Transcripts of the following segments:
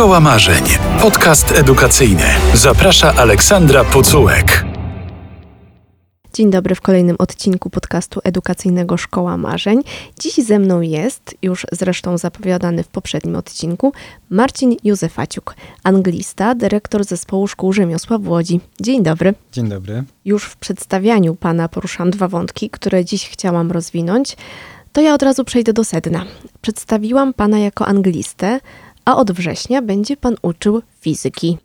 Szkoła Marzeń. Podcast edukacyjny. Zaprasza Aleksandra Pucułek. Dzień dobry w kolejnym odcinku podcastu edukacyjnego Szkoła Marzeń. Dziś ze mną jest, już zresztą zapowiadany w poprzednim odcinku, Marcin Józefaciuk, anglista, dyrektor zespołu szkół rzemiosła w Łodzi. Dzień dobry. Dzień dobry. Już w przedstawianiu pana poruszam dwa wątki, które dziś chciałam rozwinąć. To ja od razu przejdę do sedna. Przedstawiłam pana jako anglistę, a od września będzie pan uczył fizyki.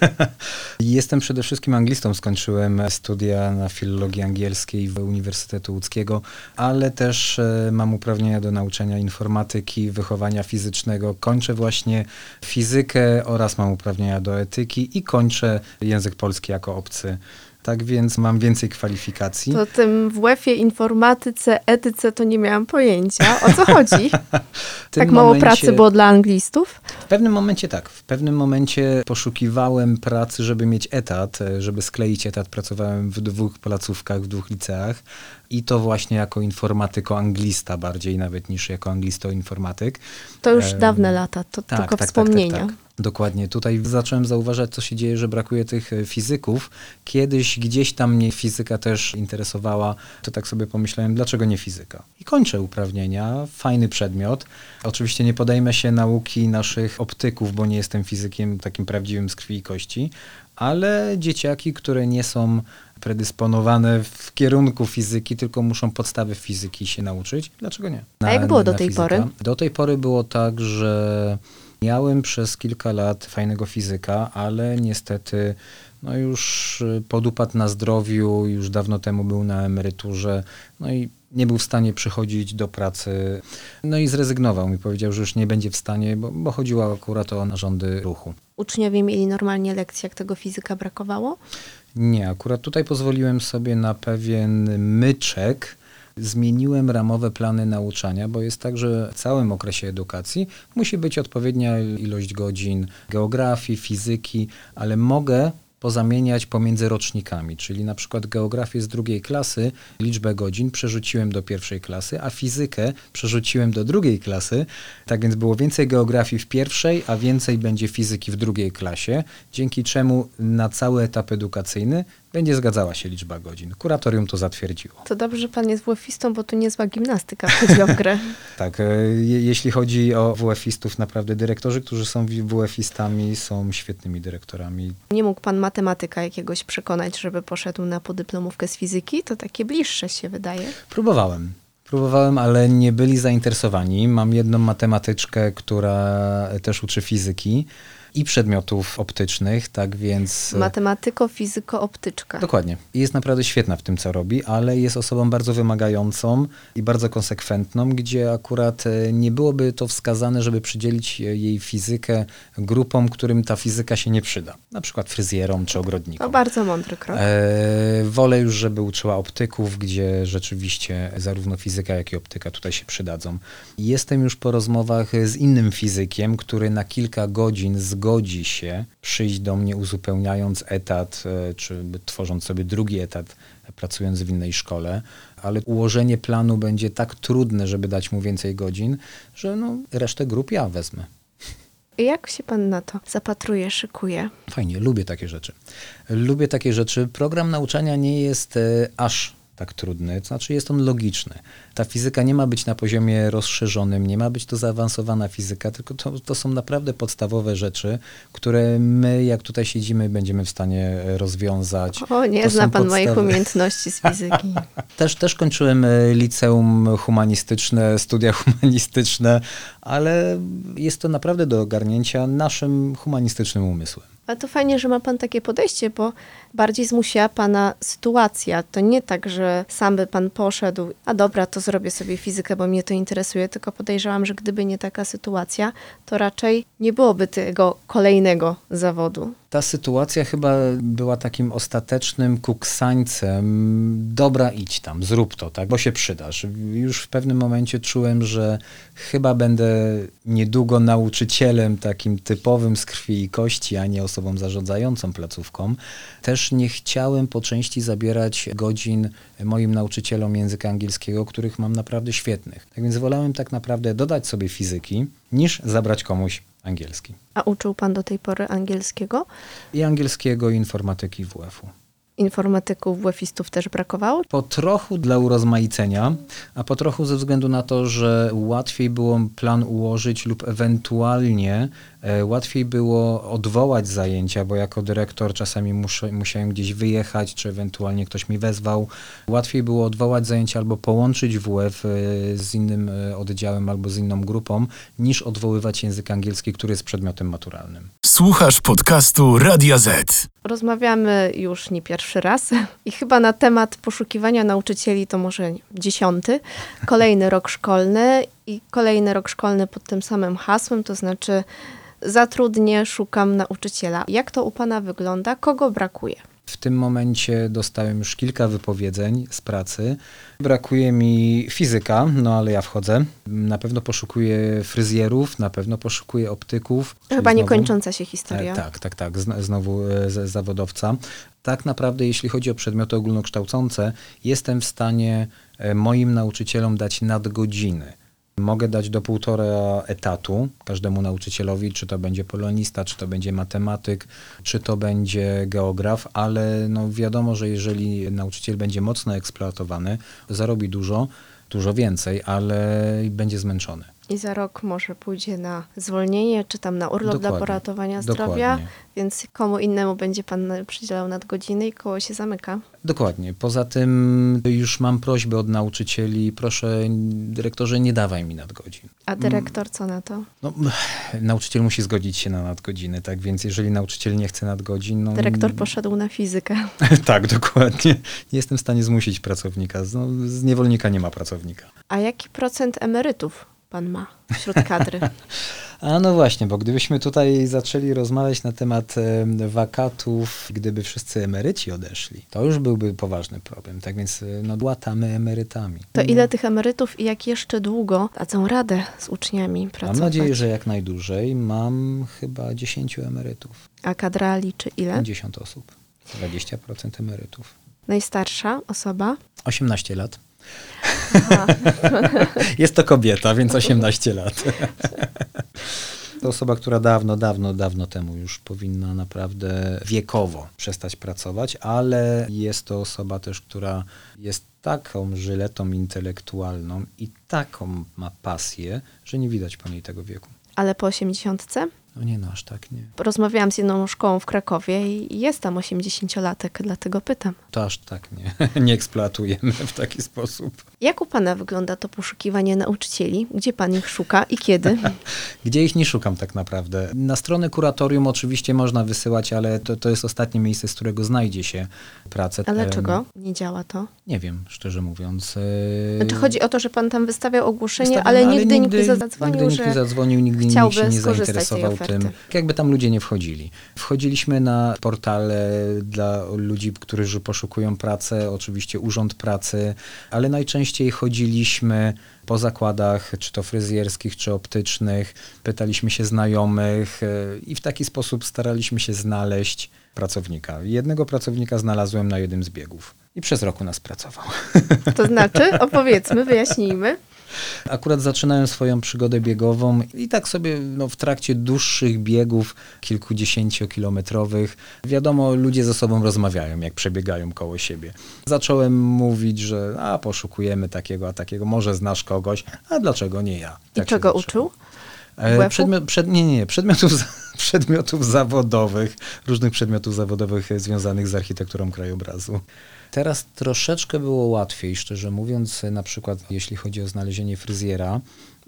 Jestem przede wszystkim anglistą. Skończyłem studia na filologii angielskiej w Uniwersytetu Łódzkiego, ale też e, mam uprawnienia do nauczania informatyki, wychowania fizycznego. Kończę właśnie fizykę oraz mam uprawnienia do etyki i kończę język polski jako obcy tak więc mam więcej kwalifikacji. To tym w WF-ie, informatyce, etyce to nie miałam pojęcia. O co chodzi? tak mało momencie, pracy było dla anglistów? W pewnym momencie tak. W pewnym momencie poszukiwałem pracy, żeby mieć etat, żeby skleić etat. Pracowałem w dwóch placówkach, w dwóch liceach i to właśnie jako informatyko-anglista bardziej nawet niż jako anglisto-informatyk. To już dawne lata, to tak, tylko tak, tak wspomnienia. Tak, tak, Dokładnie. Tutaj zacząłem zauważać, co się dzieje, że brakuje tych e, fizyków. Kiedyś gdzieś tam mnie fizyka też interesowała, to tak sobie pomyślałem, dlaczego nie fizyka? I kończę uprawnienia, fajny przedmiot. Oczywiście nie podejmę się nauki naszych optyków, bo nie jestem fizykiem takim prawdziwym z krwi i kości, ale dzieciaki, które nie są predysponowane w kierunku fizyki, tylko muszą podstawy fizyki się nauczyć. Dlaczego nie? Na, A jak było do tej fizyka. pory? Do tej pory było tak, że miałem przez kilka lat fajnego fizyka, ale niestety no już podupadł na zdrowiu, już dawno temu był na emeryturze, no i nie był w stanie przychodzić do pracy. No i zrezygnował mi, powiedział, że już nie będzie w stanie, bo, bo chodziło akurat o narządy ruchu. Uczniowie mieli normalnie lekcje, jak tego fizyka brakowało? Nie, akurat tutaj pozwoliłem sobie na pewien myczek. Zmieniłem ramowe plany nauczania, bo jest tak, że w całym okresie edukacji musi być odpowiednia ilość godzin geografii, fizyki, ale mogę pozamieniać pomiędzy rocznikami, czyli na przykład geografię z drugiej klasy, liczbę godzin przerzuciłem do pierwszej klasy, a fizykę przerzuciłem do drugiej klasy, tak więc było więcej geografii w pierwszej, a więcej będzie fizyki w drugiej klasie, dzięki czemu na cały etap edukacyjny będzie zgadzała się liczba godzin. Kuratorium to zatwierdziło. To dobrze, że pan jest WF-istą, bo tu niezła gimnastyka wchodzi w grę. tak, e, je, jeśli chodzi o WF-istów, naprawdę dyrektorzy, którzy są WF-istami są świetnymi dyrektorami. Nie mógł pan matematyka jakiegoś przekonać, żeby poszedł na podyplomówkę z fizyki? To takie bliższe się wydaje. Próbowałem. Próbowałem, ale nie byli zainteresowani. Mam jedną matematyczkę, która też uczy fizyki i przedmiotów optycznych, tak więc... E, Matematyko, fizyko, optyczka. Dokładnie. Jest naprawdę świetna w tym, co robi, ale jest osobą bardzo wymagającą i bardzo konsekwentną, gdzie akurat e, nie byłoby to wskazane, żeby przydzielić jej fizykę grupom, którym ta fizyka się nie przyda. Na przykład fryzjerom czy ogrodnikom. To bardzo mądry krok. E, wolę już, żeby uczyła optyków, gdzie rzeczywiście zarówno fizyka, jak i optyka tutaj się przydadzą. Jestem już po rozmowach z innym fizykiem, który na kilka godzin z godzi się przyjść do mnie uzupełniając etat, e, czy tworząc sobie drugi etat, pracując w innej szkole, ale ułożenie planu będzie tak trudne, żeby dać mu więcej godzin, że no, resztę grup ja wezmę. Jak się pan na to zapatruje, szykuje? Fajnie, lubię takie rzeczy. Lubię takie rzeczy. Program nauczania nie jest e, aż tak trudny, to znaczy jest on logiczny. Ta fizyka nie ma być na poziomie rozszerzonym, nie ma być to zaawansowana fizyka, tylko to, to są naprawdę podstawowe rzeczy, które my, jak tutaj siedzimy, będziemy w stanie rozwiązać. O, nie to zna pan podstawy... moich umiejętności z fizyki. też, też kończyłem e, liceum humanistyczne, studia humanistyczne, ale jest to naprawdę do ogarnięcia naszym humanistycznym umysłem. Ale to fajnie, że ma pan takie podejście, bo bardziej zmusiła pana sytuacja. To nie tak, że sam by pan poszedł, a dobra, to zrobię sobie fizykę, bo mnie to interesuje, tylko podejrzewam, że gdyby nie taka sytuacja, to raczej nie byłoby tego kolejnego zawodu. Ta sytuacja chyba była takim ostatecznym kuksańcem. Dobra, idź tam, zrób to, tak, bo się przydasz. Już w pewnym momencie czułem, że chyba będę niedługo nauczycielem takim typowym z krwi i kości, a nie osobą zarządzającą placówką. Też nie chciałem po części zabierać godzin moim nauczycielom języka angielskiego, których mam naprawdę świetnych. Tak więc wolałem tak naprawdę dodać sobie fizyki, niż zabrać komuś Angielski. A uczył pan do tej pory angielskiego? I angielskiego, i informatyki WF-u. Informatyków, WF-istów też brakowało? Po trochu dla urozmaicenia, a po trochu ze względu na to, że łatwiej było plan ułożyć lub ewentualnie łatwiej było odwołać zajęcia, bo jako dyrektor czasami muszę, musiałem gdzieś wyjechać, czy ewentualnie ktoś mi wezwał. Łatwiej było odwołać zajęcia albo połączyć WF e, z innym e, oddziałem albo z inną grupą, niż odwoływać język angielski, który jest przedmiotem maturalnym. Słuchasz podcastu Radia Z. Rozmawiamy już nie pierwszy raz i chyba na temat poszukiwania nauczycieli to może dziesiąty. Kolejny rok szkolny i kolejny rok szkolny pod tym samym hasłem, to znaczy zatrudnię, szukam nauczyciela. Jak to u Pana wygląda? Kogo brakuje? W tym momencie dostałem już kilka wypowiedzeń z pracy. Brakuje mi fizyka, no ale ja wchodzę. Na pewno poszukuję fryzjerów, na pewno poszukuję optyków. Chyba znowu- niekończąca się historia. E, tak, tak, tak. Zn- znowu e, z- zawodowca. Tak naprawdę, jeśli chodzi o przedmioty ogólnokształcące, jestem w stanie e, moim nauczycielom dać nadgodziny. Mogę dać do półtora etatu każdemu nauczycielowi, czy to będzie polonista, czy to będzie matematyk, czy to będzie geograf, ale no wiadomo, że jeżeli nauczyciel będzie mocno eksploatowany, zarobi dużo, dużo więcej, ale będzie zmęczony. I za rok może pójdzie na zwolnienie, czy tam na urlop dla Dokładnie. poratowania zdrowia, Dokładnie. więc komu innemu będzie pan przydzielał nadgodziny i koło się zamyka. Dokładnie. Poza tym już mam prośbę od nauczycieli, proszę dyrektorze, nie dawaj mi nadgodzin. A dyrektor co na to? No, nauczyciel musi zgodzić się na nadgodziny, tak więc jeżeli nauczyciel nie chce nadgodzin, no... Dyrektor poszedł na fizykę. tak, dokładnie. Nie jestem w stanie zmusić pracownika. No, z niewolnika nie ma pracownika. A jaki procent emerytów pan ma wśród kadry? A no właśnie, bo gdybyśmy tutaj zaczęli rozmawiać na temat em, wakatów, gdyby wszyscy emeryci odeszli, to już byłby poważny problem. Tak więc e, no, łatamy emerytami. To ile tych emerytów i jak jeszcze długo dadzą radę z uczniami pracować? Mam nadzieję, że jak najdłużej. Mam chyba 10 emerytów. A kadra liczy ile? 50 osób. 20% emerytów. Najstarsza osoba? 18 lat. Jest to kobieta, więc 18 lat. To osoba, która dawno, dawno, dawno temu już powinna naprawdę wiekowo przestać pracować, ale jest to osoba też, która jest taką żyletą intelektualną i taką ma pasję, że nie widać po niej tego wieku. Ale po osiemdziesiątce? No nie, no aż tak nie. Rozmawiałam z jedną szkołą w Krakowie i jest tam 80-latek, dlatego pytam. To aż tak nie. Nie eksploatujemy w taki sposób. Jak u pana wygląda to poszukiwanie nauczycieli? Gdzie pan ich szuka i kiedy? Gdzie ich nie szukam tak naprawdę. Na stronę kuratorium oczywiście można wysyłać, ale to, to jest ostatnie miejsce, z którego znajdzie się pracę. Ale Em, dlaczego nie działa to? Nie wiem, szczerze mówiąc. Znaczy chodzi o to, że pan tam wystawiał ogłoszenie, wystawiam, ale nigdy, nikt nie zadzwonił, nigdy nikt że nie zadzwonił, nigdy nikt się nie zainteresował oferty. tym. Jakby tam ludzie nie wchodzili. Wchodziliśmy na portale dla ludzi, którzy poszukują pracy, oczywiście Urząd Pracy, ale najczęściej chodziliśmy po zakładach, czy to fryzjerskich, czy optycznych, pytaliśmy się znajomych e, i w taki sposób staraliśmy się znaleźć pracownika. Jednego pracownika znalazłem na jednym z biegów i przez roku nas pracował. to znaczy, opowiedzmy, wyjaśnijmy. Akurat zaczynałem swoją przygodę biegową i tak sobie no, w trakcie dłuższych biegów, kilkudziesięciokilometrowych, wiadomo, ludzie ze sobą rozmawiają, jak przebiegają koło siebie. Zacząłem mówić, że a poszukujemy takiego, a takiego, może znasz kogoś, a dlaczego nie ja? I Tak się czego uczył? E? Przedmiot, przed, nie, nie, przedmiotów, przedmiotów zawodowych, różnych przedmiotów zawodowych e, związanych z architekturą krajobrazu. Teraz troszeczkę było łatwiej, szczerze mówiąc, na przykład jeśli chodzi o znalezienie fryzjera.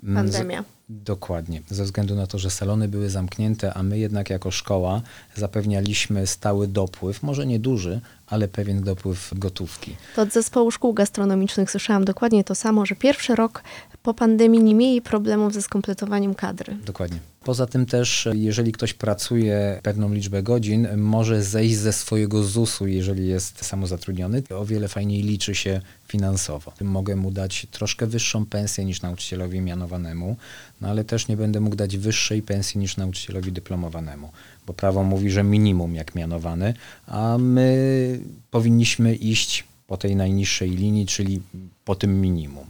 mm, z- Pandemia. Dokładnie, ze względu na to, że salony były zamknięte, a my jednak jako szkoła zapewnialiśmy stały dopływ, może nie duży, ale pewien dopływ gotówki. To od zespołu szkół gastronomicznych słyszałam dokładnie to samo, że pierwszy rok po pandemii nie mieli problemów ze skompletowaniem kadry. Dokładnie. Poza tym też, jeżeli ktoś pracuje pewną liczbę godzin, może zejść ze swojego ZUS-u, jeżeli jest samozatrudniony. O wiele fajniej liczy się finansowo. Mogę mu dać troszkę wyższą pensję niż nauczycielowi mianowanemu, no ale też nie będę mógł dać wyższej pensji niż nauczycielowi dyplomowanemu, bo prawo mówi, że minimum jak mianowany, a my powinniśmy iść po tej najniższej linii, czyli po tym minimum.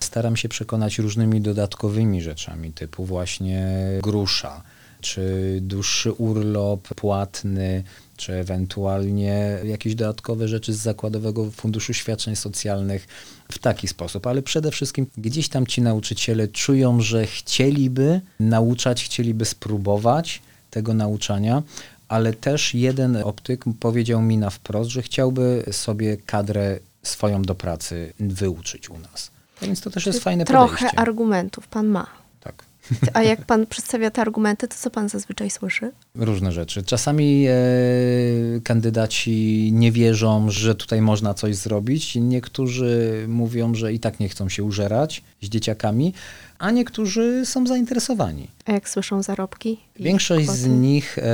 Staram się przekonać różnymi dodatkowymi rzeczami, typu właśnie grusza, czy dłuższy urlop płatny, czy ewentualnie jakieś dodatkowe rzeczy z Zakładowego Funduszu Świadczeń Socjalnych w taki sposób. Ale przede wszystkim gdzieś tam ci nauczyciele czują, że chcieliby nauczać, chcieliby spróbować tego nauczania, ale też jeden optyk powiedział mi na wprost, że chciałby sobie kadrę swoją do pracy wyuczyć u nas. Więc to też jest fajne Trochę podejście. argumentów pan ma. Tak. A jak pan przedstawia te argumenty, to co pan zazwyczaj słyszy? Różne rzeczy. Czasami e, kandydaci nie wierzą, że tutaj można coś zrobić. Niektórzy mówią, że i tak nie chcą się użerać z dzieciakami, a niektórzy są zainteresowani. A jak słyszą zarobki? Większość z nich e,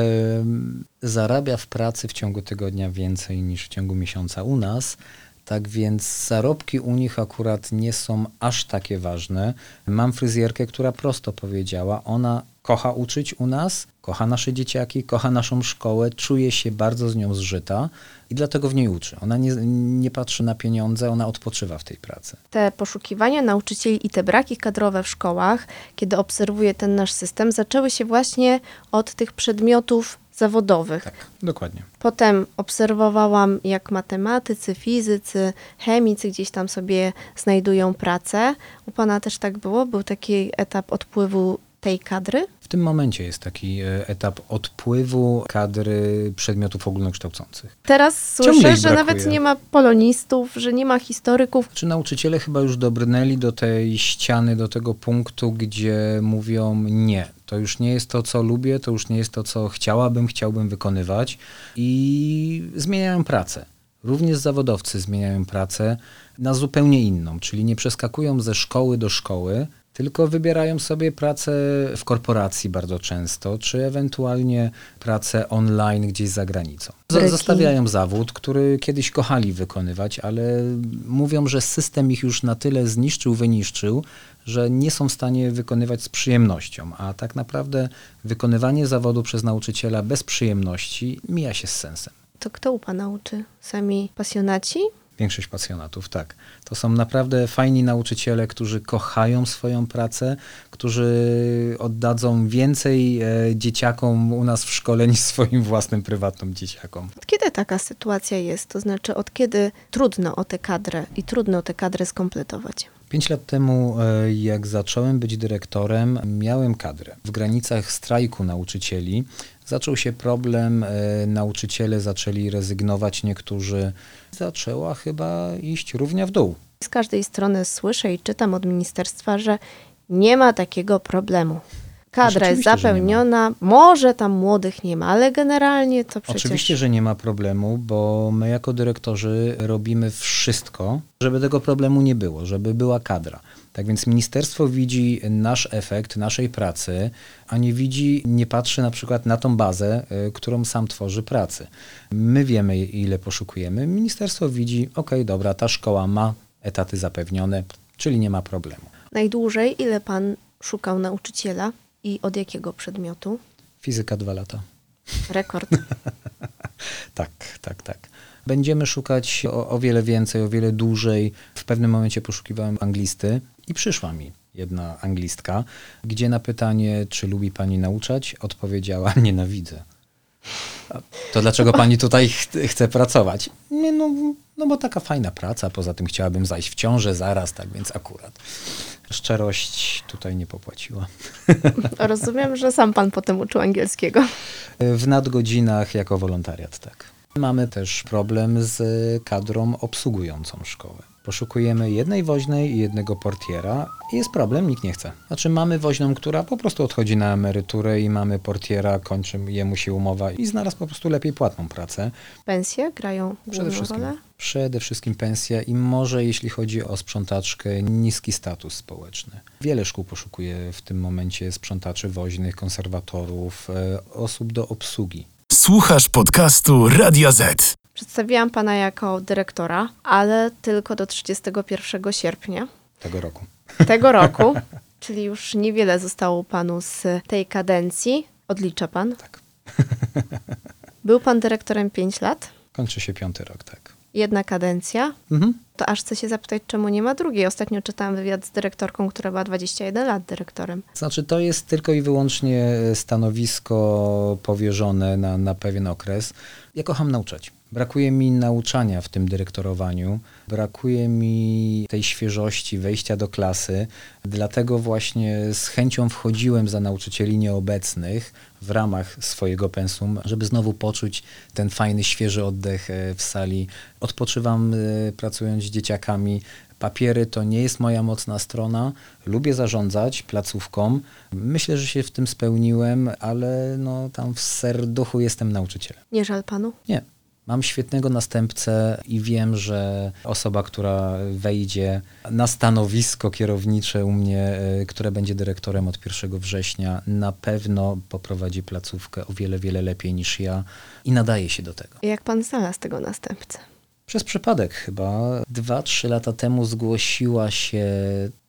zarabia w pracy w ciągu tygodnia więcej niż w ciągu miesiąca u nas. Tak więc zarobki u nich akurat nie są aż takie ważne. Mam fryzjerkę, która prosto powiedziała, ona kocha uczyć u nas, kocha nasze dzieciaki, kocha naszą szkołę, czuje się bardzo z nią zżyta i dlatego w niej uczy. Ona nie, nie patrzy na pieniądze, ona odpoczywa w tej pracy. Te poszukiwania nauczycieli i te braki kadrowe w szkołach, kiedy obserwuję ten nasz system, zaczęły się właśnie od tych przedmiotów zawodowych. Tak, dokładnie. Potem obserwowałam, jak matematycy, fizycy, chemicy gdzieś tam sobie znajdują pracę. U pana też tak było? Był taki etap odpływu tej kadry? W tym momencie jest taki e, etap odpływu kadry przedmiotów ogólnokształcących. Teraz słyszę, że nawet nie ma polonistów, że nie ma historyków. Czy nauczyciele chyba już dobrnęli do tej ściany, do tego punktu, gdzie mówią nie. To już nie jest to, co lubię, to już nie jest to, co chciałabym, chciałbym wykonywać i zmieniają pracę. Również zawodowcy zmieniają pracę na zupełnie inną, czyli nie przeskakują ze szkoły do szkoły, tylko wybierają sobie pracę w korporacji bardzo często, czy ewentualnie pracę online gdzieś za granicą. Zostawiają zawód, który kiedyś kochali wykonywać, ale mówią, że system ich już na tyle zniszczył, wyniszczył, że nie są w stanie wykonywać z przyjemnością. A tak naprawdę wykonywanie zawodu przez nauczyciela bez przyjemności mija się z sensem. To kto u pana uczy? Sami pasjonaci? Większość pasjonatów, tak. To są naprawdę fajni nauczyciele, którzy kochają swoją pracę, którzy oddadzą więcej e, dzieciakom u nas w szkole niż swoim własnym prywatnym dzieciakom. Od kiedy taka sytuacja jest? To znaczy, od kiedy trudno o tę kadrę i trudno tę kadrę skompletować? Pięć lat temu, e, jak zacząłem być dyrektorem, miałem kadrę. W granicach strajku nauczycieli zaczął się problem, e, nauczyciele zaczęli rezygnować, niektórzy. Zaczęła chyba iść równia w dół. Z każdej strony słyszę i czytam od ministerstwa, że nie ma takiego problemu. Kadra jest zapełniona, może tam młodych nie ma, ale generalnie to przecież... Oczywiście, że nie ma problemu, bo my jako dyrektorzy robimy wszystko, żeby tego problemu nie było, żeby była kadra. Tak więc ministerstwo widzi nasz efekt naszej pracy, a nie widzi, nie patrzy na przykład na tą bazę, y, którą sam tworzy pracy. My wiemy, ile poszukujemy. Ministerstwo widzi, ok, dobra, ta szkoła ma etaty zapewnione, czyli nie ma problemu. Najdłużej ile pan szukał nauczyciela i od jakiego przedmiotu? Fizyka dwa lata. Rekord. Tak, tak, tak. Będziemy szukać o, o wiele więcej, o wiele dłużej. W pewnym momencie poszukiwałem anglisty i przyszła mi jedna anglistka, gdzie na pytanie, czy lubi pani nauczać, odpowiedziała, nienawidzę. To dlaczego pani tutaj ch chce pracować? Nie, no, no bo taka fajna praca, poza tym chciałabym zajść w ciążę zaraz, tak więc akurat. Szczerość tutaj nie popłaciła. Rozumiem, że sam pan potem uczył angielskiego. W nadgodzinach jako wolontariat, tak. Mamy też problem z kadrą obsługującą szkołę. Poszukujemy jednej woźnej i jednego portiera i jest problem, nikt nie chce. Znaczy mamy woźną, która po prostu odchodzi na emeryturę i mamy portiera, kończy jemu się umowa i znalazł po prostu lepiej płatną pracę. Pensje grają Przede wszystkim, rolę? przede wszystkim pensja i może jeśli chodzi o sprzątaczkę, niski status społeczny. Wiele szkół poszukuje w tym momencie sprzątaczy woźnych, konserwatorów, e, osób do obsługi. Słuchasz podcastu Radia Z. Przedstawiłam pana jako dyrektora, ale tylko do 31 sierpnia tego roku. tego roku, czyli już niewiele zostało panu z tej kadencji. Odlicza pan? Tak. Był pan dyrektorem 5 lat, Kończy się piąty rok, tak. jedna kadencja. Mhm. To aż chcę się zapytać, czemu nie ma drugiej. Ostatnio czytałam wywiad z dyrektorką, która była 21 lat dyrektorem. Znaczy, to jest tylko i wyłącznie stanowisko powierzone na, na pewien okres. Ja kocham nauczać. Brakuje mi nauczania w tym dyrektorowaniu, brakuje mi tej świeżości, wejścia do klasy. Dlatego właśnie z chęcią wchodziłem za nauczycieli nieobecnych w ramach swojego pensum, żeby znowu poczuć ten fajny, świeży oddech e, w sali. Odpoczywam e, pracując z dzieciakami. Papiery to nie jest moja mocna strona. Lubię zarządzać placówką. Myślę, że się w tym spełniłem, ale no, tam w serduchu jestem nauczycielem. Nie żal panu? Nie. Mam świetnego następcę i wiem, że osoba, która wejdzie na stanowisko kierownicze u mnie, y, które będzie dyrektorem od 1 września, na pewno poprowadzi placówkę o wiele, wiele lepiej niż ja i nadaje się do tego. Jak pan znalazł tego następcę? Przez przypadek chyba. Dwa, trzy lata temu zgłosiła się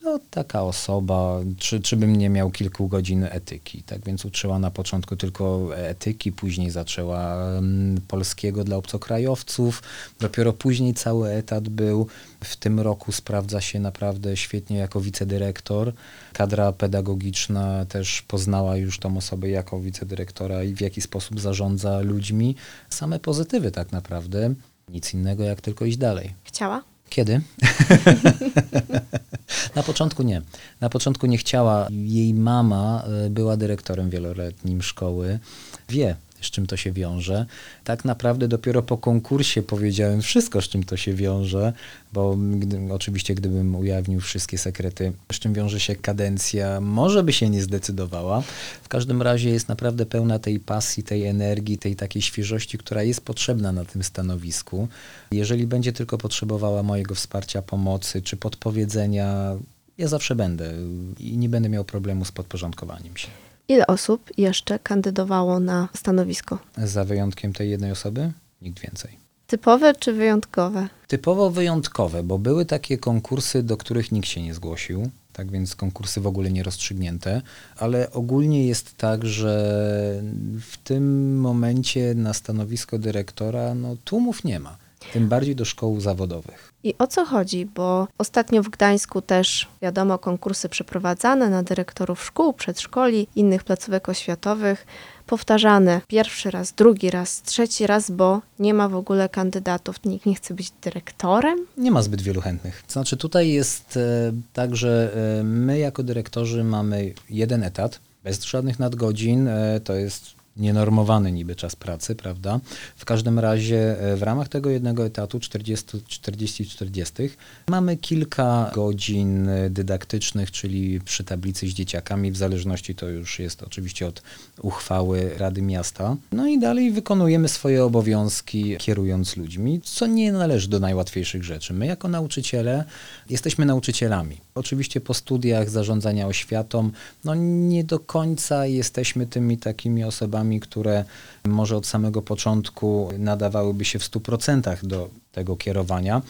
no, taka osoba, czy, czy bym nie miał kilku godzin etyki. Tak więc uczyła na początku tylko etyki, później zaczęła um, polskiego dla obcokrajowców. Dopiero później cały etat był. W tym roku sprawdza się naprawdę świetnie jako wicedyrektor. Kadra pedagogiczna też poznała już tą osobę jako wicedyrektora i w jaki sposób zarządza ludźmi. Same pozytywy tak naprawdę. Nic innego jak tylko iść dalej. Chciała? Kiedy? Na początku nie. Na początku nie chciała. Jej mama y, była dyrektorem wieloletnim szkoły. Wie, z czym to się wiąże. Tak naprawdę dopiero po konkursie powiedziałem wszystko, z czym to się wiąże, bo gdy, oczywiście gdybym ujawnił wszystkie sekrety, z czym wiąże się kadencja, może by się nie zdecydowała. W każdym razie jest naprawdę pełna tej pasji, tej energii, tej takiej świeżości, która jest potrzebna na tym stanowisku. Jeżeli będzie tylko potrzebowała mojego wsparcia, pomocy czy podpowiedzenia, ja zawsze będę i nie będę miał problemu z podporządkowaniem się. Ile osób jeszcze kandydowało na stanowisko? Za wyjątkiem tej jednej osoby? Nikt więcej. Typowe czy wyjątkowe? Typowo wyjątkowe, bo były takie konkursy, do których nikt się nie zgłosił, tak więc konkursy w ogóle nie rozstrzygnięte, ale ogólnie jest tak, że w tym momencie na stanowisko dyrektora no, tłumów nie ma, tym bardziej do szkół zawodowych. I o co chodzi? Bo ostatnio w Gdańsku też, wiadomo, konkursy przeprowadzane na dyrektorów szkół, przedszkoli, innych placówek oświatowych, powtarzane pierwszy raz, drugi raz, trzeci raz, bo nie ma w ogóle kandydatów. Nikt nie chce być dyrektorem. Nie ma zbyt wielu chętnych. Znaczy tutaj jest e, tak, że e, my jako dyrektorzy mamy jeden etat, bez żadnych nadgodzin, e, to jest nienormowany niby czas pracy, prawda? W każdym razie e, w ramach tego jednego etatu 40-40 mamy kilka godzin dydaktycznych, czyli przy tablicy z dzieciakami, w zależności to już jest oczywiście od uchwały Rady Miasta. No i dalej wykonujemy swoje obowiązki kierując ludźmi, co nie należy do najłatwiejszych rzeczy. My jako nauczyciele jesteśmy nauczycielami. Oczywiście po studiach zarządzania oświatą, no nie do końca jesteśmy tymi takimi osobami, które może od samego początku nadawałyby się w 100% do tego kierowania.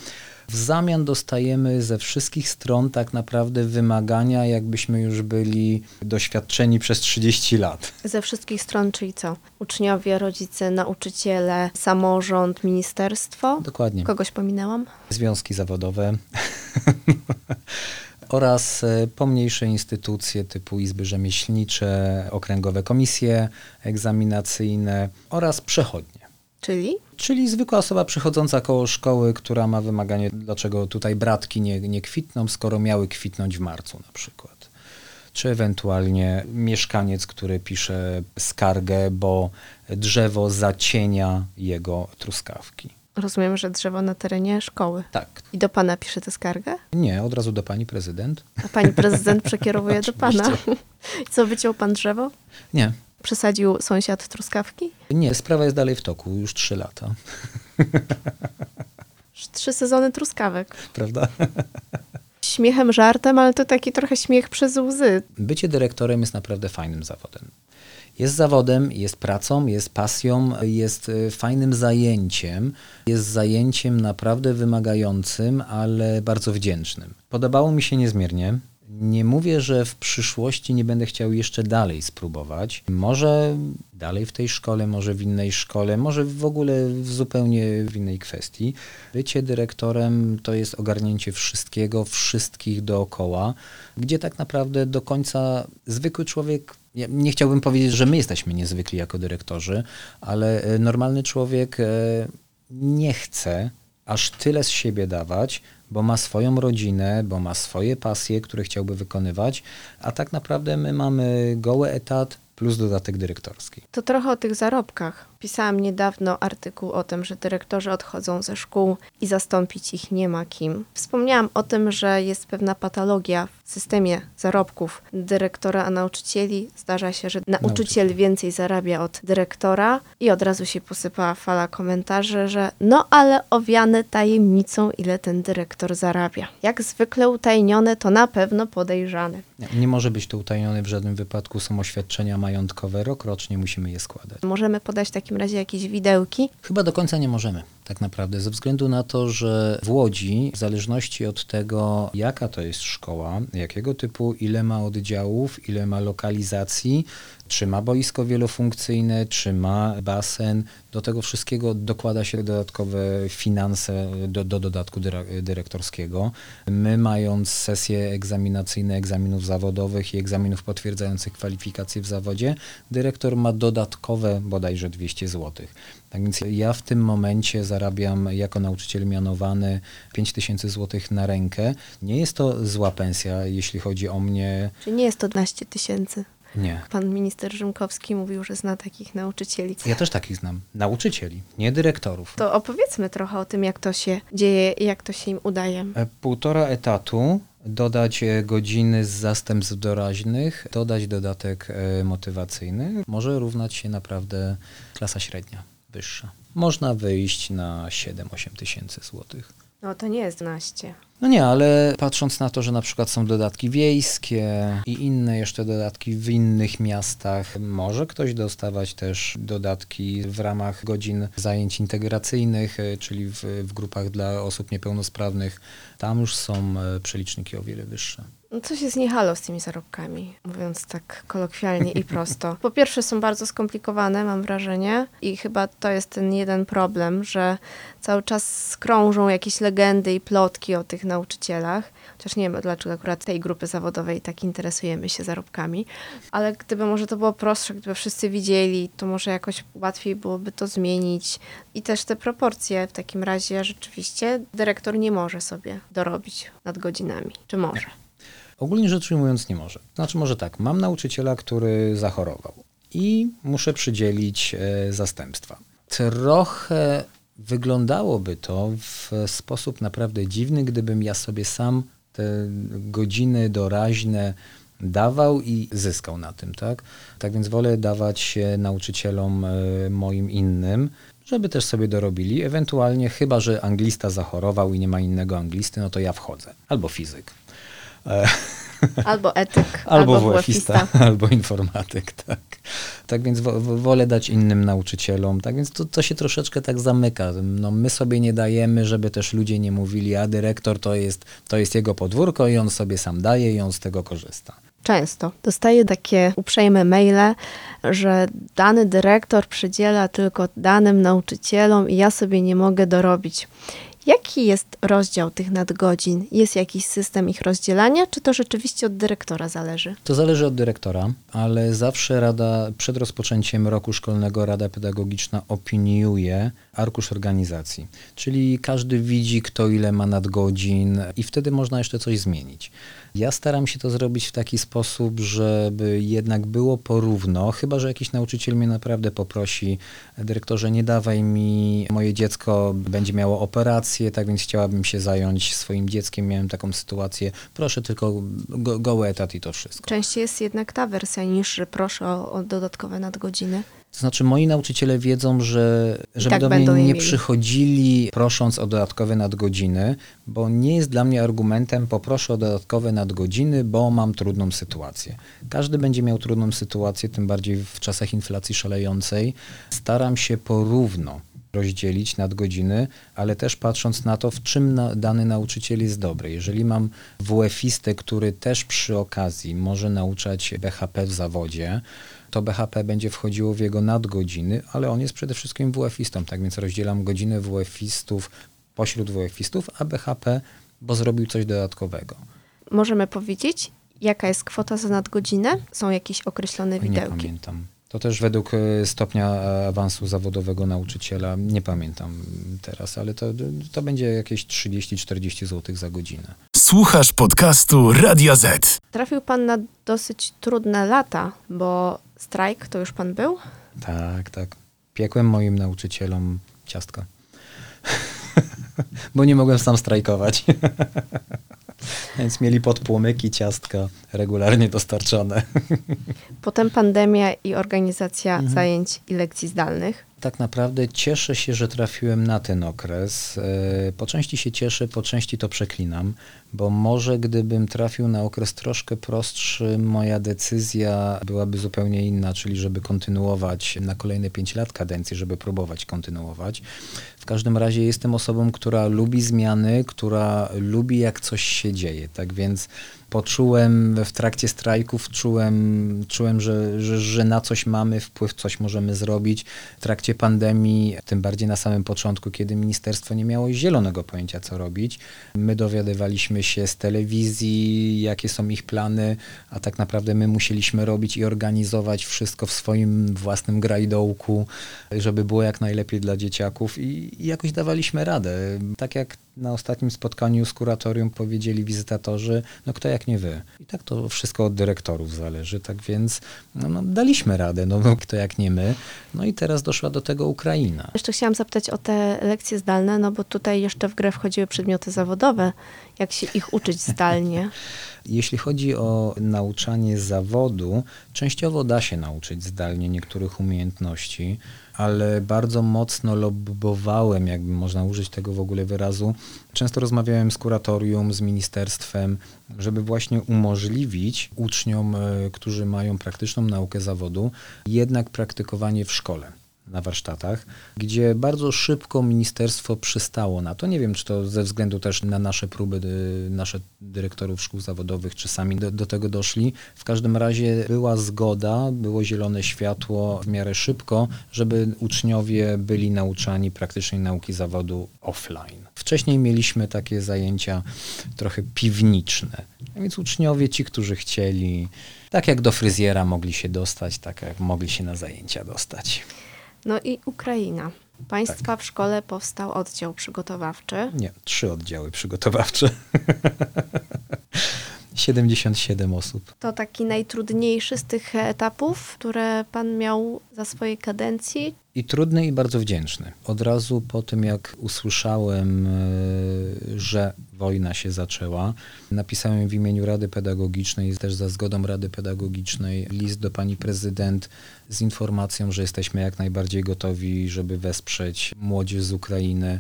W zamian dostajemy ze wszystkich stron tak naprawdę wymagania, jakbyśmy już byli doświadczeni przez 30 lat. Ze wszystkich stron, czyli co? Uczniowie, rodzice, nauczyciele, samorząd, ministerstwo? Dokładnie. Kogoś pominęłam? Związki zawodowe. oraz e, pomniejsze instytucje typu izby rzemieślnicze, okręgowe komisje egzaminacyjne oraz przechodnie. Czyli? Czyli zwykła osoba przychodząca koło szkoły, która ma wymaganie, dlaczego tutaj bratki nie, nie kwitną, skoro miały kwitnąć w marcu na przykład. Czy ewentualnie mieszkaniec, który pisze skargę, bo drzewo zacienia jego truskawki. Rozumiem, że drzewo na terenie szkoły. Tak. I do pana pisze tę skargę? Nie, od razu do pani prezydent. A pani prezydent przekierowuje do pana. I co, wyciął pan drzewo? Nie. Przesadził sąsiad truskawki? Nie, sprawa jest dalej w toku, już trzy lata. Trzy sezony truskawek. Prawda? Śmiechem, żartem, ale to taki trochę śmiech przez łzy. Bycie dyrektorem jest naprawdę fajnym zawodem. Jest zawodem, jest pracą, jest pasją, jest e, fajnym zajęciem. Jest zajęciem naprawdę wymagającym, ale bardzo wdzięcznym. Podobało mi się niezmiernie. Nie mówię, że w przyszłości nie będę chciał jeszcze dalej spróbować. Może dalej w tej szkole, może w innej szkole, może w ogóle w zupełnie w innej kwestii. Bycie dyrektorem to jest ogarnięcie wszystkiego, wszystkich dookoła, gdzie tak naprawdę do końca zwykły człowiek nie chciałbym powiedzieć, że my jesteśmy niezwykli jako dyrektorzy, ale e, normalny człowiek e, nie chce aż tyle z siebie dawać, bo ma swoją rodzinę, bo ma swoje pasje, które chciałby wykonywać, a tak naprawdę my mamy goły etat plus dodatek dyrektorski. To trochę o tych zarobkach. Pisałam niedawno artykuł o tym, że dyrektorzy odchodzą ze szkół i zastąpić ich nie ma kim. Wspomniałam o tym, że jest pewna patologia w systemie zarobków dyrektora, a nauczycieli. Zdarza się, że nauczyciel więcej zarabia od dyrektora i od razu się posypała fala komentarzy, że no ale owiane tajemnicą, ile ten dyrektor zarabia. Jak zwykle utajnione, to na pewno podejrzane. Nie, nie może być to utajnione w żadnym wypadku, są oświadczenia majątkowe, rokrocznie musimy je składać. Możemy podać w takim razie jakieś widełki. Chyba do końca nie możemy, tak naprawdę, ze względu na to, że w Łodzi, w zależności od tego, jaka to jest szkoła, jakiego typu, ile ma oddziałów, ile ma lokalizacji, czy ma boisko wielofunkcyjne, czy ma basen, do tego wszystkiego dokłada się dodatkowe finanse do, do dodatku dyrektorskiego. My mając sesje egzaminacyjne egzaminów zawodowych i egzaminów potwierdzających kwalifikacje w zawodzie, dyrektor ma dodatkowe bodajże 200 zł. Tak więc ja w tym momencie zarabiam jako nauczyciel mianowany 5000 zł na rękę. Nie jest to zła pensja, jeśli chodzi o mnie. Czyli nie jest to 12 tysięcy. Nie. Pan minister Rzymkowski mówił, że zna takich nauczycieli. Ja też takich znam. Nauczycieli, nie dyrektorów. To opowiedzmy trochę o tym, jak to się dzieje i jak to się im udaje. E, Półtora etatu, dodać e, godziny z zastępstw doraźnych, dodać dodatek e, motywacyjny, może równać się naprawdę klasa średnia, wyższa. Można wyjść na 7-8 tysięcy złotych. No to nie jest 12. No nie, ale patrząc na to, że na przykład są dodatki wiejskie i inne jeszcze dodatki w innych miastach, może ktoś dostawać też dodatki w ramach godzin zajęć integracyjnych, e, czyli w, w grupach dla osób niepełnosprawnych. Tam już są e, przeliczniki o wiele wyższe. No coś jest nie halo z tymi zarobkami, mówiąc tak kolokwialnie i prosto. Po pierwsze są bardzo skomplikowane, mam wrażenie, i chyba to jest ten jeden problem, że cały czas krążą jakieś legendy i plotki o tych nauczycielach. Chociaż nie wiem, dlaczego akurat tej grupy zawodowej tak interesujemy się zarobkami. Ale gdyby może to było prostsze, gdyby wszyscy widzieli, to może jakoś łatwiej byłoby to zmienić. I też te proporcje w takim razie rzeczywiście dyrektor nie może sobie dorobić nad godzinami. Czy może? Ogólnie rzecz ujmując nie może. Znaczy może tak, mam nauczyciela, który zachorował i muszę przydzielić e, zastępstwa. Trochę wyglądałoby to w sposób naprawdę dziwny, gdybym ja sobie sam te godziny doraźne dawał i zyskał na tym, tak? Tak więc wolę dawać nauczycielom e, moim innym, żeby też sobie dorobili. Ewentualnie, chyba że anglista zachorował i nie ma innego anglisty, no to ja wchodzę. Albo fizyk. E, Albo etyk, Albo albo albo informatyk, tak. Tak więc wo, wo- wolę dać innym nauczycielom, tak więc to, to się troszeczkę tak zamyka. No, my sobie nie dajemy, żeby też ludzie nie mówili, a dyrektor to jest, to jest jego podwórko i on sobie sam daje i on z tego korzysta. Często dostaję takie uprzejme maile, że dany dyrektor przydziela tylko danym nauczycielom i ja sobie nie mogę dorobić. Jaki jest rozdział tych nadgodzin? Jest jakiś system ich rozdzielania, czy to rzeczywiście od dyrektora zależy? To zależy od dyrektora, ale zawsze rada, przed rozpoczęciem roku szkolnego Rada Pedagogiczna opiniuje arkusz organizacji. Czyli każdy widzi, kto ile ma nadgodzin i wtedy można jeszcze coś zmienić. Ja staram się to zrobić w taki sposób, żeby jednak było porówno, chyba że jakiś nauczyciel mnie naprawdę poprosi, dyrektorze, nie dawaj mi, moje dziecko będzie miało operację, tak więc chciałabym się zająć swoim dzieckiem, miałem taką sytuację, proszę tylko go, goły etat i to wszystko. Częściej jest jednak ta wersja niż, proszę o, o dodatkowe nadgodziny. To znaczy moi nauczyciele wiedzą, że żeby tak do mnie nie mieli. przychodzili prosząc o dodatkowe nadgodziny, bo nie jest dla mnie argumentem poproszę o dodatkowe nadgodziny, bo mam trudną sytuację. Każdy będzie miał trudną sytuację, tym bardziej w czasach inflacji szalejącej. Staram się porówno rozdzielić nadgodziny, ale też patrząc na to, w czym na, dany nauczyciel jest dobry. Jeżeli mam WF-istę, który też przy okazji może nauczać BHP w zawodzie, to BHP będzie wchodziło w jego nadgodziny, ale on jest przede wszystkim WF-istą, tak więc rozdzielam godziny WF-istów pośród WF-istów, a BHP, bo zrobił coś dodatkowego. Możemy powiedzieć, jaka jest kwota za nadgodzinę? Są jakieś określone Nie widełki? pamiętam. To też według e, stopnia awansu zawodowego nauczyciela, nie pamiętam teraz, ale to, to będzie jakieś 30-40 zł za godzinę. Słuchasz podcastu Radio Z. Trafił pan na dosyć trudne lata, bo strajk to już pan był? Tak, tak. Piekłem moim nauczycielom ciastka. Bo nie mogłem sam strajkować. Więc mieli podpłomyki, ciastka regularnie dostarczone. Potem pandemia i organizacja Mhm. zajęć i lekcji zdalnych. Tak naprawdę cieszę się, że trafiłem na ten okres. E, Po części się cieszę, po części to przeklinam, bo może gdybym trafił na okres troszkę prostszy, moja decyzja byłaby zupełnie inna, czyli żeby kontynuować na kolejne 5 lat kadencji, żeby próbować kontynuować. W każdym razie jestem osobą, która lubi zmiany, która lubi jak coś się dzieje. Tak więc poczułem w trakcie strajków, czułem, czułem że, że, że na coś mamy wpływ, coś możemy zrobić. W trakcie pandemii, tym bardziej na samym początku, kiedy ministerstwo nie miało zielonego pojęcia, co robić, my dowiadywaliśmy się z telewizji, jakie są ich plany, a tak naprawdę my musieliśmy robić i organizować wszystko w swoim własnym grajdołku, żeby było jak najlepiej dla dzieciaków i, i jakoś dawaliśmy radę. Tak jak na ostatnim spotkaniu z kuratorium powiedzieli wizytatorzy, no kto jak nie wy. I tak to wszystko od dyrektorów zależy, tak więc no, no, daliśmy radę, no bo kto jak nie my. No i teraz doszła do tego Ukraina. Jeszcze chciałam zapytać o te lekcje zdalne, no bo tutaj jeszcze w grę wchodziły przedmioty zawodowe. Jak się ich uczyć zdalnie? Jeśli chodzi o nauczanie zawodu, częściowo da się nauczyć zdalnie niektórych umiejętności, ale bardzo mocno lobbowałem, jakby można użyć tego w ogóle wyrazu. Często rozmawiałem z kuratorium, z ministerstwem, żeby właśnie umożliwić uczniom, e, którzy mają praktyczną naukę zawodu, jednak praktykowanie w szkole na warsztatach, gdzie bardzo szybko ministerstwo przystało na to. Nie wiem, czy to ze względu też na nasze próby, dy- nasze dyrektorów szkół zawodowych, czy sami do, do tego doszli. W każdym razie była zgoda, było zielone światło w miarę szybko, żeby uczniowie byli nauczani praktycznej nauki zawodu offline. Wcześniej mieliśmy takie zajęcia trochę piwniczne, a więc uczniowie, ci, którzy chcieli, tak jak do fryzjera mogli się dostać, tak jak mogli się na zajęcia dostać. No i Ukraina. Państwa Tak. w szkole powstał oddział przygotowawczy. Nie, trzy oddziały przygotowawcze. 77 osób. To taki najtrudniejszy z tych etapów, które pan miał za swojej kadencji. I trudny, i bardzo wdzięczny. Od razu po tym, jak usłyszałem, e, że wojna się zaczęła, napisałem w imieniu Rady Pedagogicznej, też za zgodą Rady Pedagogicznej, list do pani prezydent z informacją, że jesteśmy jak najbardziej gotowi, żeby wesprzeć młodzież z Ukrainy.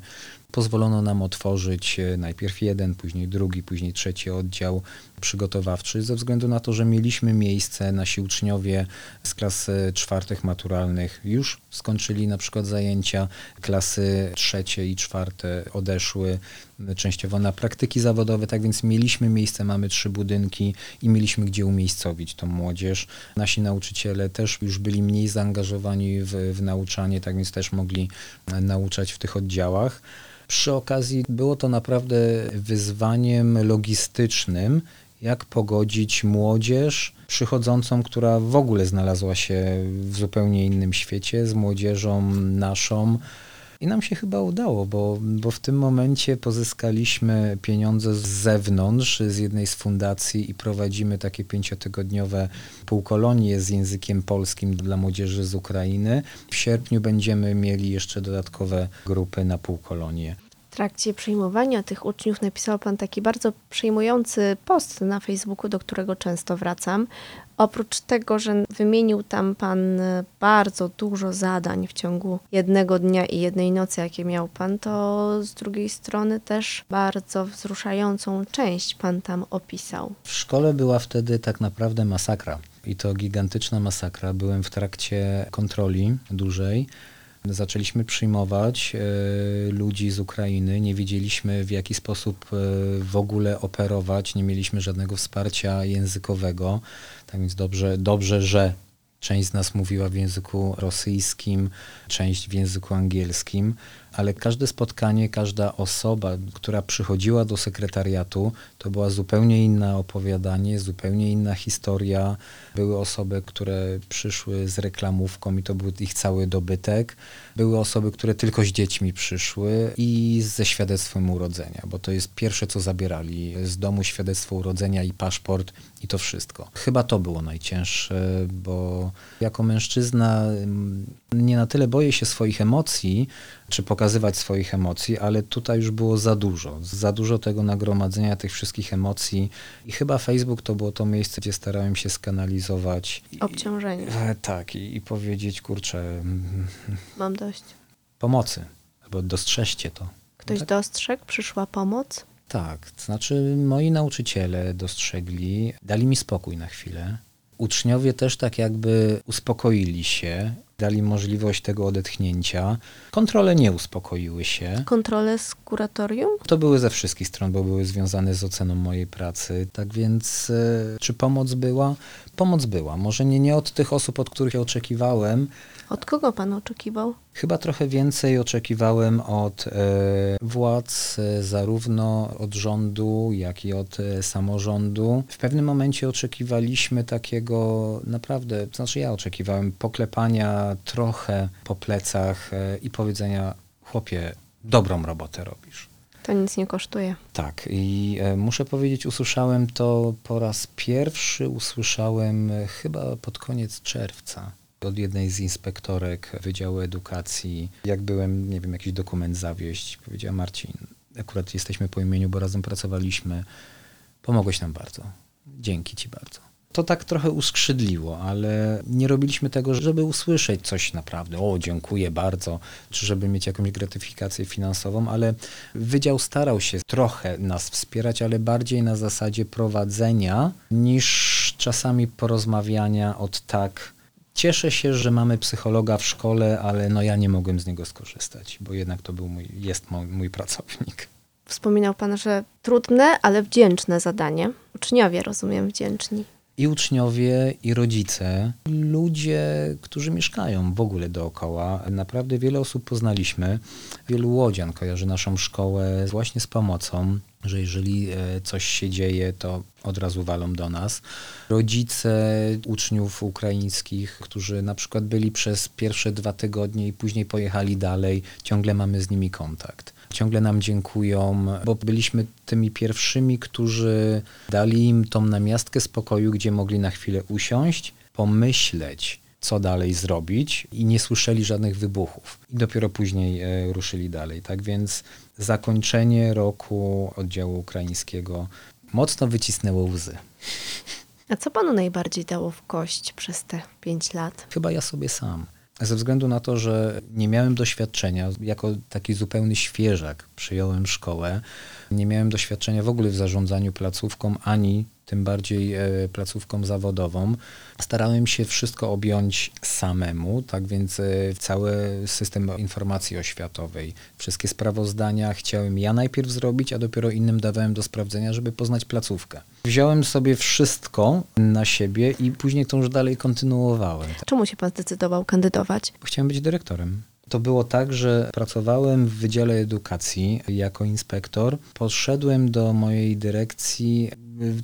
Pozwolono nam otworzyć e, najpierw jeden, później drugi, później trzeci oddział przygotowawczy, ze względu na to, że mieliśmy miejsce, nasi uczniowie z klas e, czwartych maturalnych już skończyli na przykład zajęcia, klasy trzecie i czwarte odeszły częściowo na praktyki zawodowe, tak więc mieliśmy miejsce, mamy trzy budynki i mieliśmy gdzie umiejscowić tą młodzież. Nasi nauczyciele też już byli mniej zaangażowani w, w nauczanie, tak więc też mogli e, nauczać w tych oddziałach. Przy okazji było to naprawdę wyzwaniem logistycznym, jak pogodzić młodzież przychodzącą, która w ogóle znalazła się w zupełnie innym świecie, z młodzieżą naszą. I nam się chyba udało, bo, bo w tym momencie pozyskaliśmy pieniądze z zewnątrz, z jednej z fundacji i prowadzimy takie pięciotygodniowe półkolonie z językiem polskim dla młodzieży z Ukrainy. W sierpniu będziemy mieli jeszcze dodatkowe grupy na półkolonie. Trakcie przyjmowania tych uczniów napisał pan taki bardzo przejmujący post na Facebooku, do którego często wracam. Oprócz tego, że wymienił tam pan e, bardzo dużo zadań w ciągu jednego dnia i jednej nocy, jakie miał pan, to z drugiej strony też bardzo wzruszającą część pan tam opisał. W szkole była wtedy tak naprawdę masakra. I to gigantyczna masakra. Byłem w trakcie kontroli dużej. Zaczęliśmy przyjmować e, ludzi z Ukrainy. Nie wiedzieliśmy w jaki sposób e, w ogóle operować. Nie mieliśmy żadnego wsparcia językowego. Tak więc dobrze, dobrze że Część z nas mówiła w języku rosyjskim, część w języku angielskim, ale każde spotkanie, każda osoba, która przychodziła do sekretariatu, to była zupełnie inna opowiadanie, zupełnie inna historia. Były osoby, które przyszły z reklamówką i to był ich cały dobytek. Były osoby, które tylko z dziećmi przyszły i ze świadectwem urodzenia, bo to jest pierwsze, co zabierali z domu świadectwo urodzenia i paszport i to wszystko. Chyba to było najcięższe, bo jako mężczyzna nie na tyle boję się swoich emocji, czy pokazywać swoich emocji, ale tutaj już było za dużo. Za dużo tego nagromadzenia tych wszystkich emocji. I chyba Facebook to było to miejsce, gdzie starałem się skanalizować. Obciążenie. E, tak, i, i powiedzieć, kurczę, mm, Mam dość. pomocy, albo dostrzeżcie to. Ktoś Tak. dostrzegł, przyszła pomoc. Tak, to znaczy moi nauczyciele dostrzegli, dali mi spokój na chwilę. Uczniowie też tak jakby uspokoili się, dali możliwość tego odetchnięcia. Kontrole nie uspokoiły się. Kontrolę z kuratorium? To były ze wszystkich stron, bo były związane z oceną mojej pracy. Tak więc, e, czy pomoc była? Pomoc była. Może nie, nie od tych osób, od których oczekiwałem. Od kogo pan oczekiwał? Chyba trochę więcej oczekiwałem od e, władz, e, zarówno od rządu, jak i od e, samorządu. W pewnym momencie oczekiwaliśmy takiego naprawdę, to znaczy ja oczekiwałem poklepania trochę po plecach i powiedzenia, chłopie, dobrą robotę robisz. To nic nie kosztuje. Tak, i muszę powiedzieć, usłyszałem to po raz pierwszy, usłyszałem chyba pod koniec czerwca od jednej z inspektorek Wydziału Edukacji. Jak byłem, nie wiem, jakiś dokument zawieść, powiedziała Marcin, akurat jesteśmy po imieniu, bo razem pracowaliśmy, pomogłeś nam bardzo. Dzięki ci bardzo. To tak trochę uskrzydliło, ale nie robiliśmy tego, żeby usłyszeć coś naprawdę, o dziękuję bardzo, czy żeby mieć jakąś gratyfikację finansową, ale Wydział starał się trochę nas wspierać, ale bardziej na zasadzie prowadzenia niż czasami porozmawiania od tak. Cieszę się, że mamy psychologa w szkole, ale no ja nie mogłem z niego skorzystać, bo jednak to był mój, jest mój, mój pracownik. Wspominał pan, że trudne, ale wdzięczne zadanie. Uczniowie, rozumiem, wdzięczni. i uczniowie, i rodzice, ludzie, którzy mieszkają w ogóle dookoła. Naprawdę wiele osób poznaliśmy. Wielu łodzian kojarzy naszą szkołę właśnie z pomocą, że jeżeli e, coś się dzieje, to od razu walą do nas. Rodzice uczniów ukraińskich, którzy na przykład byli przez pierwsze dwa tygodnie i później pojechali dalej, ciągle mamy z nimi kontakt. Ciągle nam dziękują, bo byliśmy tymi pierwszymi, którzy dali im tą namiastkę spokoju, gdzie mogli na chwilę usiąść, pomyśleć, co dalej zrobić i nie słyszeli żadnych wybuchów. I dopiero później e, ruszyli dalej. Tak więc zakończenie roku oddziału ukraińskiego mocno wycisnęło łzy. A co panu najbardziej dało w kość przez te pięć lat? Chyba ja sobie sam. Ze względu na to, że nie miałem doświadczenia, jako taki zupełny świeżak przyjąłem szkołę, nie miałem doświadczenia w ogóle w zarządzaniu placówką, ani tym bardziej e, placówką zawodową. Starałem się wszystko objąć samemu, tak więc e, cały system informacji oświatowej, wszystkie sprawozdania chciałem ja najpierw zrobić, a dopiero innym dawałem do sprawdzenia, żeby poznać placówkę. Wziąłem sobie wszystko na siebie i później to już dalej kontynuowałem. Czemu się pan zdecydował kandydować? Chciałem być dyrektorem. To było tak, że pracowałem w Wydziale Edukacji jako inspektor. Podszedłem do mojej dyrekcji,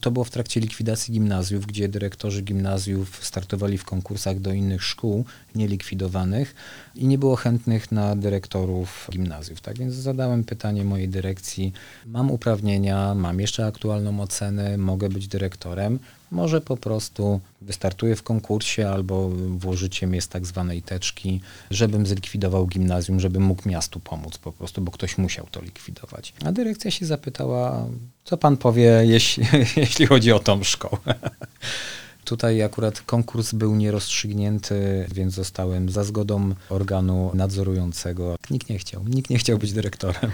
to było w trakcie likwidacji gimnazjów, gdzie dyrektorzy gimnazjów startowali w konkursach do innych szkół nielikwidowanych i nie było chętnych na dyrektorów gimnazjów. Tak więc zadałem pytanie mojej dyrekcji, mam uprawnienia, mam jeszcze aktualną ocenę, mogę być dyrektorem, może po prostu wystartuję w konkursie albo włożycie mnie z tak zwanej teczki, żebym zlikwidował gimnazjum, żebym mógł miastu pomóc po prostu, bo ktoś musiał to likwidować. A dyrekcja się zapytała, co pan powie, jeśli, jeśli chodzi o tą szkołę. Tutaj akurat konkurs był nierozstrzygnięty, więc zostałem za zgodą organu nadzorującego. Nikt nie chciał, nikt nie chciał być dyrektorem.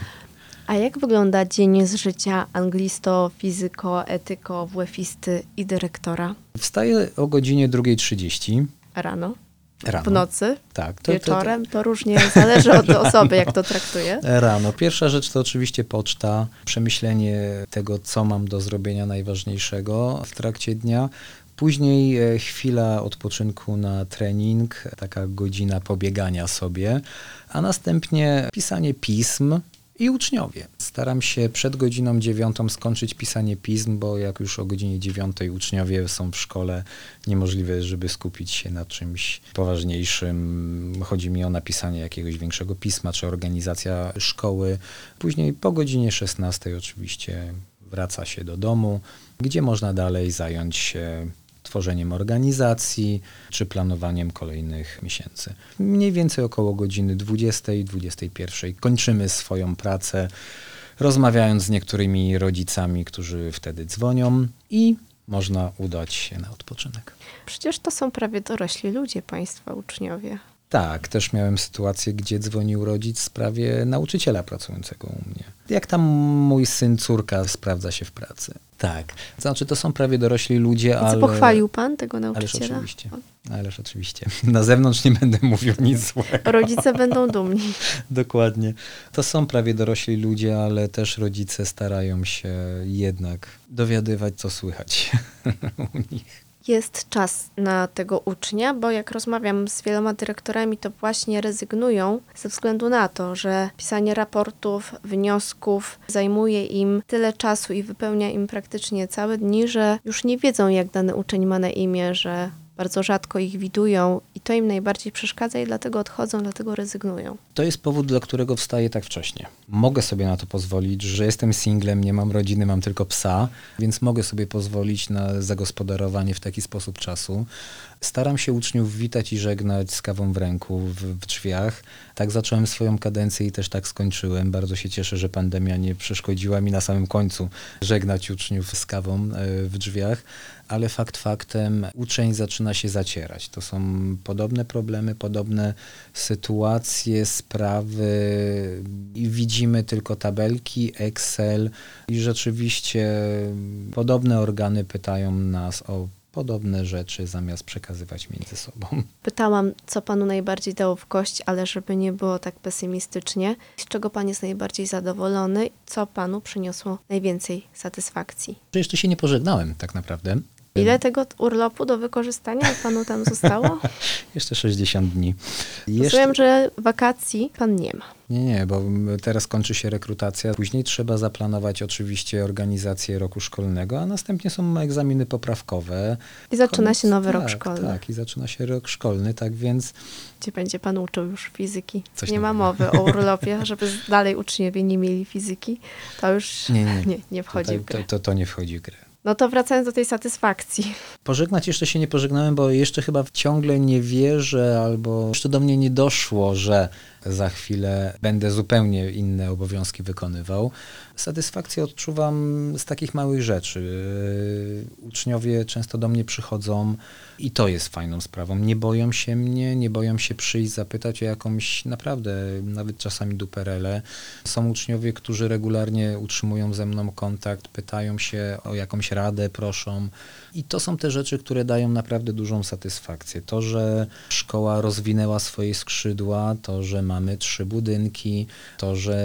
A jak wygląda dzień z życia anglisto, fizyko, etyko, WF-isty i dyrektora Wstaję o godzinie 2.30. rano? Rano. w nocy, Tak. To, to, to, wieczorem, to różnie zależy od osoby, jak to traktuje. Rano. Pierwsza rzecz to oczywiście poczta, przemyślenie tego, co mam do zrobienia najważniejszego w trakcie dnia. Później e, chwila odpoczynku na trening, taka godzina pobiegania sobie, a następnie pisanie pism i uczniowie. Staram się przed godziną dziewiątą skończyć pisanie pism, bo jak już o godzinie dziewiątej uczniowie są w szkole, niemożliwe, żeby skupić się na czymś poważniejszym. Chodzi mi o napisanie jakiegoś większego pisma, czy organizacja szkoły. Później po godzinie 16 oczywiście wraca się do domu, gdzie można dalej zająć się tworzeniem organizacji czy planowaniem kolejnych miesięcy. Mniej więcej około godziny 20-21 kończymy swoją pracę, rozmawiając z niektórymi rodzicami, którzy wtedy dzwonią i można udać się na odpoczynek. Przecież to są prawie dorośli ludzie, państwa uczniowie. Tak, też miałem sytuację, gdzie dzwonił rodzic w sprawie nauczyciela pracującego u mnie. Jak tam mój syn, córka sprawdza się w pracy. Tak, znaczy to są prawie dorośli ludzie, ale... pochwalił pan tego Ależ nauczyciela? oczywiście. Ależ oczywiście. Na zewnątrz nie będę mówił nic złego. Rodzice będą dumni. Dokładnie. To są prawie dorośli ludzie, ale też rodzice starają się jednak dowiadywać, co słychać u nich. Jest czas na tego ucznia, bo jak rozmawiam z wieloma dyrektorami, to właśnie rezygnują ze względu na to, że pisanie raportów, wniosków zajmuje im tyle czasu i wypełnia im praktycznie całe dni, że już nie wiedzą, jak dany uczeń ma na imię, że bardzo rzadko ich widują i to im najbardziej przeszkadza i dlatego odchodzą, dlatego rezygnują. To jest powód, dla którego wstaję tak wcześnie. Mogę sobie na to pozwolić, że jestem singlem, nie mam rodziny, mam tylko psa, więc mogę sobie pozwolić na zagospodarowanie w taki sposób czasu. Staram się uczniów witać i żegnać z kawą w ręku w, w drzwiach. Tak zacząłem swoją kadencję i też tak skończyłem. Bardzo się cieszę, że pandemia nie przeszkodziła mi na samym końcu żegnać uczniów z kawą e, w drzwiach ale fakt faktem uczeń zaczyna się zacierać. To są podobne problemy, podobne sytuacje, sprawy i widzimy tylko tabelki, Excel i rzeczywiście podobne organy pytają nas o podobne rzeczy, zamiast przekazywać między sobą. Pytałam, co panu najbardziej dało w kość, ale żeby nie było tak pesymistycznie, z czego pan jest najbardziej zadowolony, co panu przyniosło najwięcej satysfakcji? Jeszcze się nie pożegnałem tak naprawdę. Ile tego urlopu do wykorzystania panu tam zostało? Jeszcze 60 dni. Jeszcze... Rozumiem, że wakacji pan nie ma. Nie, nie, bo teraz kończy się rekrutacja. Później trzeba zaplanować oczywiście organizację roku szkolnego, a następnie są egzaminy poprawkowe. I zaczyna się nowy tak, rok szkolny. Tak, i zaczyna się rok szkolny, tak więc... Gdzie będzie pan uczył już fizyki. Coś nie ma mowy o urlopie, żeby dalej uczniowie nie mieli fizyki. To już Nie, nie, nie, nie wchodzi Tutaj, w grę. to, to, to nie wchodzi w grę. No to wracając do tej satysfakcji. Pożegnać jeszcze się nie pożegnałem, bo jeszcze chyba ciągle nie wierzę, albo jeszcze do mnie nie doszło, że za chwilę będę zupełnie inne obowiązki wykonywał. Satysfakcję odczuwam z takich małych rzeczy. Yy, Uczniowie często do mnie przychodzą i to jest fajną sprawą. Nie boją się mnie, nie boją się przyjść, zapytać o jakąś naprawdę, nawet czasami duperele. Są uczniowie, którzy regularnie utrzymują ze mną kontakt, pytają się o jakąś radę, proszą. I to są te rzeczy, które dają naprawdę dużą satysfakcję. To, że szkoła rozwinęła swoje skrzydła, to, że mamy trzy budynki, to, że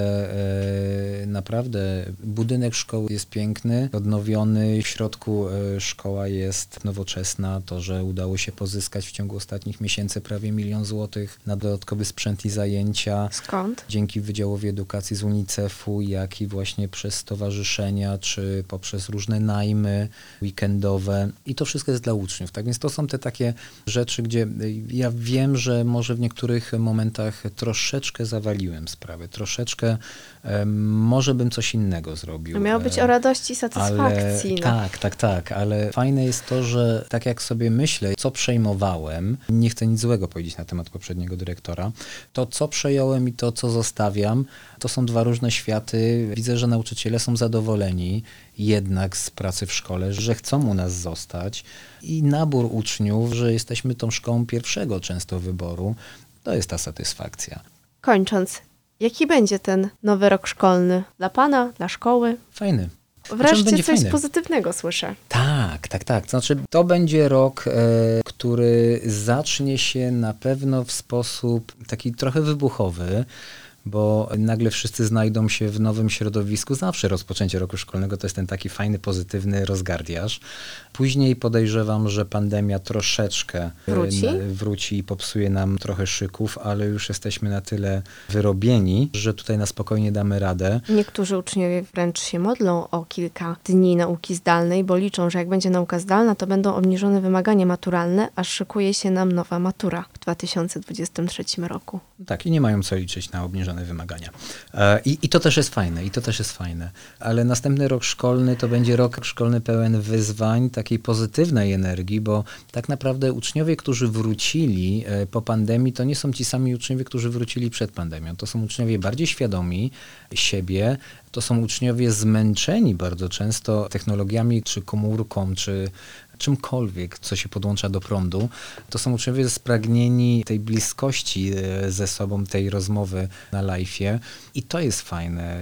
e, naprawdę budynek szkoły jest piękny, odnowiony, w środku e, szkoła jest nowoczesna, to, że udało się pozyskać w ciągu ostatnich miesięcy prawie milion złotych na dodatkowy sprzęt i zajęcia Skąd? dzięki Wydziałowi Edukacji z UNICEF-u, jak i właśnie przez stowarzyszenia, czy poprzez różne najmy weekendowe. I to wszystko jest dla uczniów. Tak więc to są te takie rzeczy, gdzie y, ja wiem, że może w niektórych momentach troszeczkę zawaliłem sprawę, troszeczkę em, może bym coś innego zrobił. No miało być E, o radości i ale, satysfakcji. no. tak, tak, tak, ale fajne jest to, że tak jak sobie myślę, co przejmowałem, nie chcę nic złego powiedzieć na temat poprzedniego dyrektora, to co przejąłem i to co zostawiam, to są dwa różne światy. Widzę, że nauczyciele są zadowoleni jednak z pracy w szkole, że chcą u nas zostać i nabór uczniów, że jesteśmy tą szkołą pierwszego często wyboru, to jest ta satysfakcja. Kończąc, jaki będzie ten nowy rok szkolny dla pana, dla szkoły? Fajny. Wreszcie będzie coś fajne. pozytywnego słyszę. Tak, tak, tak. To znaczy, to będzie rok, e, który zacznie się na pewno w sposób taki trochę wybuchowy, bo nagle wszyscy znajdą się w nowym środowisku. Zawsze rozpoczęcie roku szkolnego to jest ten taki fajny, pozytywny rozgardiaż. Później podejrzewam, że pandemia troszeczkę Wróci? wróci i popsuje nam trochę szyków, ale już jesteśmy na tyle wyrobieni, że tutaj na spokojnie damy radę. Niektórzy uczniowie wręcz się modlą o kilka dni nauki zdalnej, bo liczą, że jak będzie nauka zdalna, to będą obniżone wymagania maturalne, aż szykuje się nam nowa matura w 2023 roku. Tak, i nie mają co liczyć na wymagania. E, I, I to też jest fajne, i to też jest fajne. Ale następny rok szkolny to będzie rok szkolny pełen wyzwań, takiej pozytywnej energii, bo tak naprawdę uczniowie, którzy wrócili e, po pandemii, to nie są ci sami uczniowie, którzy wrócili przed pandemią. To są uczniowie bardziej świadomi siebie, to są uczniowie zmęczeni bardzo często technologiami, czy komórką, czy czymkolwiek, co się podłącza do prądu. To są uczniowie spragnieni tej bliskości e, ze sobą, tej rozmowy na live'ie. I to jest fajne.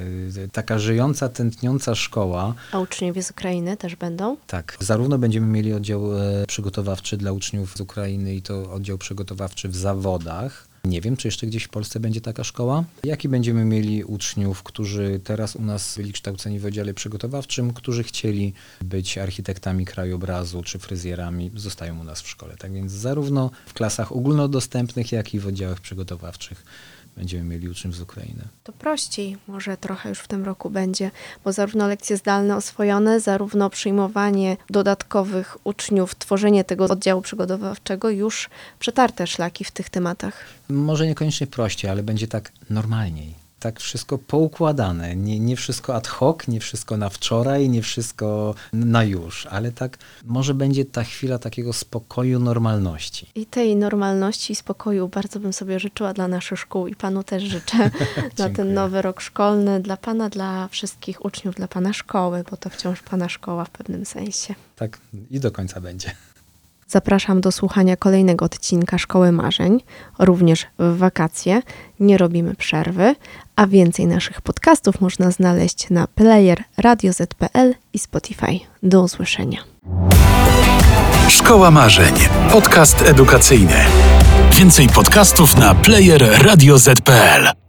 Taka żyjąca, tętniąca szkoła. A uczniowie z Ukrainy też będą? Tak, zarówno będziemy mieli oddział e, przygotowawczy dla uczniów z Ukrainy i to oddział przygotowawczy w zawodach. Nie wiem, czy jeszcze gdzieś w Polsce będzie taka szkoła. Jak i będziemy mieli uczniów, którzy teraz u nas byli kształceni w oddziale przygotowawczym, którzy chcieli być architektami krajobrazu czy fryzjerami, zostają u nas w szkole. Tak więc zarówno w klasach ogólnodostępnych, jak i w oddziałach przygotowawczych będziemy mieli uczniów z Ukrainy. To prościej może trochę już w tym roku będzie, bo zarówno lekcje zdalne oswojone, zarówno przyjmowanie dodatkowych uczniów, tworzenie tego oddziału przygotowawczego już przetarte szlaki w tych tematach. Może niekoniecznie prościej, ale będzie tak normalniej. Tak wszystko poukładane. Nie, nie wszystko ad hoc, nie wszystko na wczoraj, nie wszystko na już, ale tak może będzie ta chwila takiego spokoju, normalności. I tej normalności i spokoju bardzo bym sobie życzyła dla naszych szkół i panu też życzę na ten nowy rok szkolny, dla pana, dla wszystkich uczniów, dla pana szkoły, bo to wciąż pana szkoła w pewnym sensie. Tak i do końca będzie. Zapraszam do słuchania kolejnego odcinka Szkoły Marzeń, również w wakacje. Nie robimy przerwy, a więcej naszych podcastów można znaleźć na player radioz.pl i Spotify. Do usłyszenia. Szkoła Marzeń. Podcast edukacyjny. Więcej podcastów na player radioz.pl.